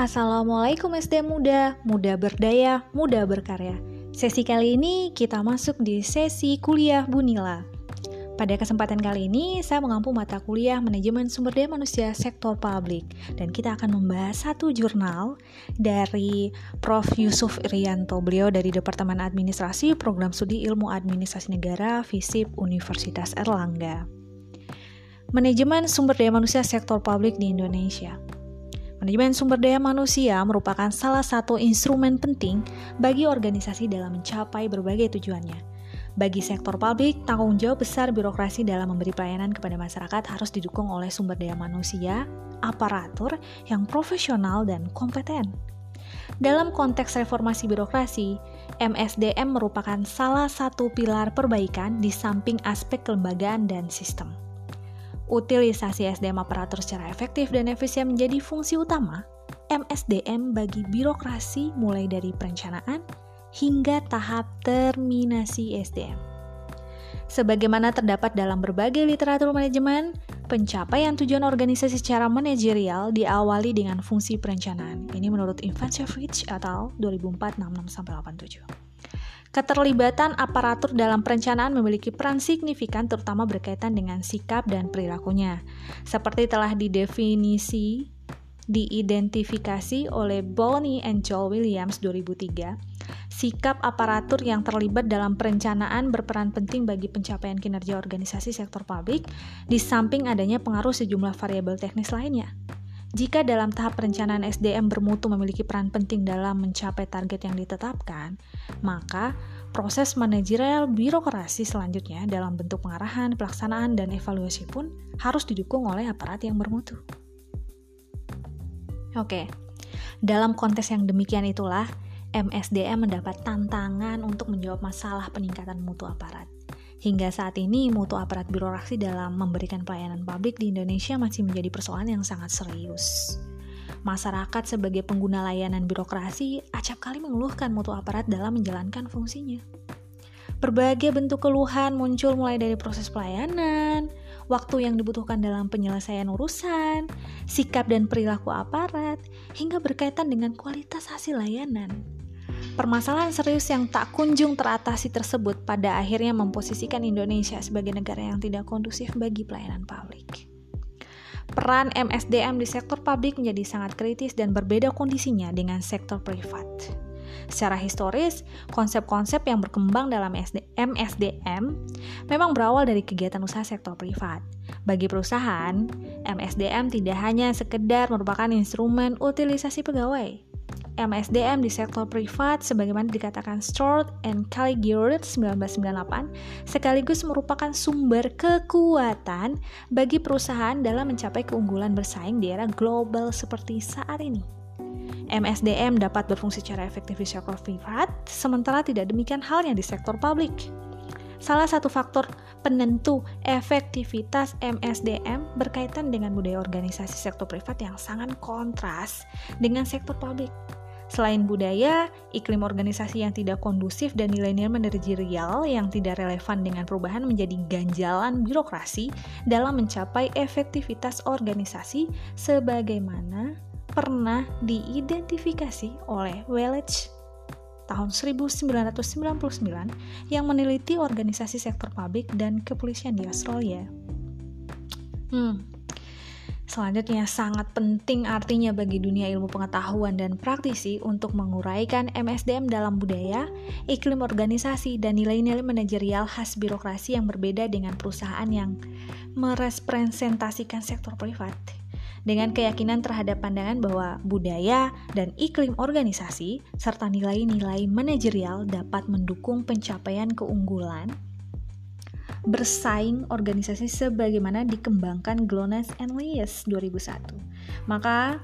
Assalamualaikum SD Muda, Muda Berdaya, Muda Berkarya. Sesi kali ini kita masuk di sesi kuliah Bunila. Pada kesempatan kali ini, saya mengampu mata kuliah Manajemen Sumber Daya Manusia Sektor Publik dan kita akan membahas satu jurnal dari Prof. Yusuf Irianto. Beliau dari Departemen Administrasi Program Studi Ilmu Administrasi Negara FISIP Universitas Erlangga. Manajemen Sumber Daya Manusia Sektor Publik di Indonesia. Manajemen sumber daya manusia merupakan salah satu instrumen penting bagi organisasi dalam mencapai berbagai tujuannya bagi sektor publik, tanggung jawab besar birokrasi dalam memberi pelayanan kepada masyarakat harus didukung oleh sumber daya manusia, aparatur yang profesional dan kompeten. Dalam konteks reformasi birokrasi, MSDM merupakan salah satu pilar perbaikan di samping aspek kelembagaan dan sistem. Utilisasi SDM aparatur secara efektif dan efisien menjadi fungsi utama MSDM bagi birokrasi mulai dari perencanaan, hingga tahap terminasi SDM. Sebagaimana terdapat dalam berbagai literatur manajemen, pencapaian tujuan organisasi secara manajerial diawali dengan fungsi perencanaan. Ini menurut Ivancevich atau 2004-66-87. Keterlibatan aparatur dalam perencanaan memiliki peran signifikan terutama berkaitan dengan sikap dan perilakunya. Seperti telah didefinisi diidentifikasi oleh Bonnie and Joel Williams 2003, sikap aparatur yang terlibat dalam perencanaan berperan penting bagi pencapaian kinerja organisasi sektor publik, di samping adanya pengaruh sejumlah variabel teknis lainnya. Jika dalam tahap perencanaan SDM bermutu memiliki peran penting dalam mencapai target yang ditetapkan, maka proses manajerial birokrasi selanjutnya dalam bentuk pengarahan, pelaksanaan, dan evaluasi pun harus didukung oleh aparat yang bermutu. Oke, dalam konteks yang demikian itulah MSDM mendapat tantangan untuk menjawab masalah peningkatan mutu aparat. Hingga saat ini, mutu aparat birokrasi dalam memberikan pelayanan publik di Indonesia masih menjadi persoalan yang sangat serius. Masyarakat sebagai pengguna layanan birokrasi acap kali mengeluhkan mutu aparat dalam menjalankan fungsinya. Berbagai bentuk keluhan muncul mulai dari proses pelayanan, waktu yang dibutuhkan dalam penyelesaian urusan, sikap dan perilaku aparat, hingga berkaitan dengan kualitas hasil layanan. Permasalahan serius yang tak kunjung teratasi tersebut pada akhirnya memposisikan Indonesia sebagai negara yang tidak kondusif bagi pelayanan publik. Peran MSDM di sektor publik menjadi sangat kritis dan berbeda kondisinya dengan sektor privat. Secara historis, konsep-konsep yang berkembang dalam MSDM memang berawal dari kegiatan usaha sektor privat. Bagi perusahaan, MSDM tidak hanya sekedar merupakan instrumen utilisasi pegawai. MSDM di sektor privat sebagaimana dikatakan Stewart and Caligiuri 1998 sekaligus merupakan sumber kekuatan bagi perusahaan dalam mencapai keunggulan bersaing di era global seperti saat ini. MSDM dapat berfungsi secara efektif di sektor privat, sementara tidak demikian halnya di sektor publik. Salah satu faktor penentu efektivitas MSDM berkaitan dengan budaya organisasi sektor privat yang sangat kontras dengan sektor publik. Selain budaya, iklim organisasi yang tidak kondusif dan nilai-nilai manajerial yang tidak relevan dengan perubahan menjadi ganjalan birokrasi dalam mencapai efektivitas organisasi sebagaimana pernah diidentifikasi oleh Welch tahun 1999 yang meneliti organisasi sektor publik dan kepolisian di Australia. Hmm. Selanjutnya, sangat penting artinya bagi dunia ilmu pengetahuan dan praktisi untuk menguraikan MSDM dalam budaya, iklim organisasi, dan nilai-nilai manajerial khas birokrasi yang berbeda dengan perusahaan yang merepresentasikan sektor privat. Dengan keyakinan terhadap pandangan bahwa budaya dan iklim organisasi serta nilai-nilai manajerial dapat mendukung pencapaian keunggulan bersaing organisasi sebagaimana dikembangkan Glonas and Lewis 2001. Maka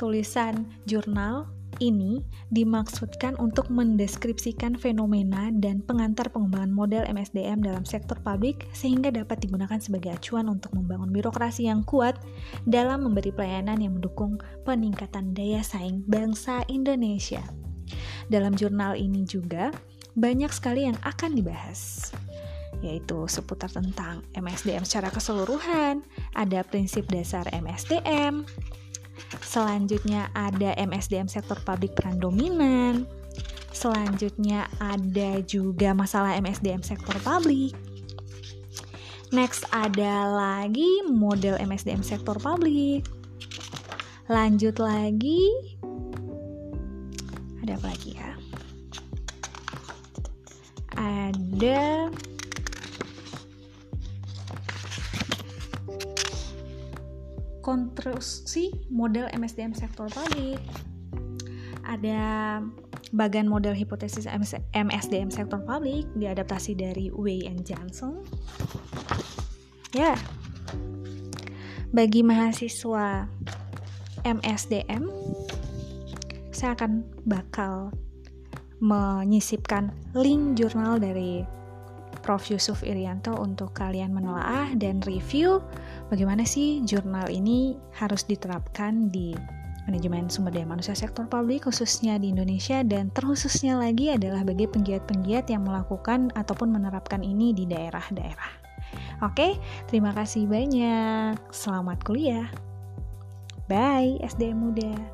tulisan jurnal ini dimaksudkan untuk mendeskripsikan fenomena dan pengantar pengembangan model MSDM dalam sektor publik sehingga dapat digunakan sebagai acuan untuk membangun birokrasi yang kuat dalam memberi pelayanan yang mendukung peningkatan daya saing bangsa Indonesia. Dalam jurnal ini juga banyak sekali yang akan dibahas yaitu seputar tentang MSDM secara keseluruhan, ada prinsip dasar MSDM, Selanjutnya ada MSDM sektor publik peran dominan. Selanjutnya ada juga masalah MSDM sektor publik. Next ada lagi model MSDM sektor publik. Lanjut lagi. Ada apa lagi ya? Ada konstruksi model MSDM sektor publik. Ada bagan model hipotesis MSDM sektor publik diadaptasi dari Wei and Johnson. Ya, bagi mahasiswa MSDM, saya akan bakal menyisipkan link jurnal dari Prof. Yusuf Irianto untuk kalian menelaah dan review bagaimana sih jurnal ini harus diterapkan di manajemen sumber daya manusia sektor publik khususnya di Indonesia dan terkhususnya lagi adalah bagi penggiat-penggiat yang melakukan ataupun menerapkan ini di daerah-daerah. Oke, terima kasih banyak. Selamat kuliah. Bye, SDM Muda.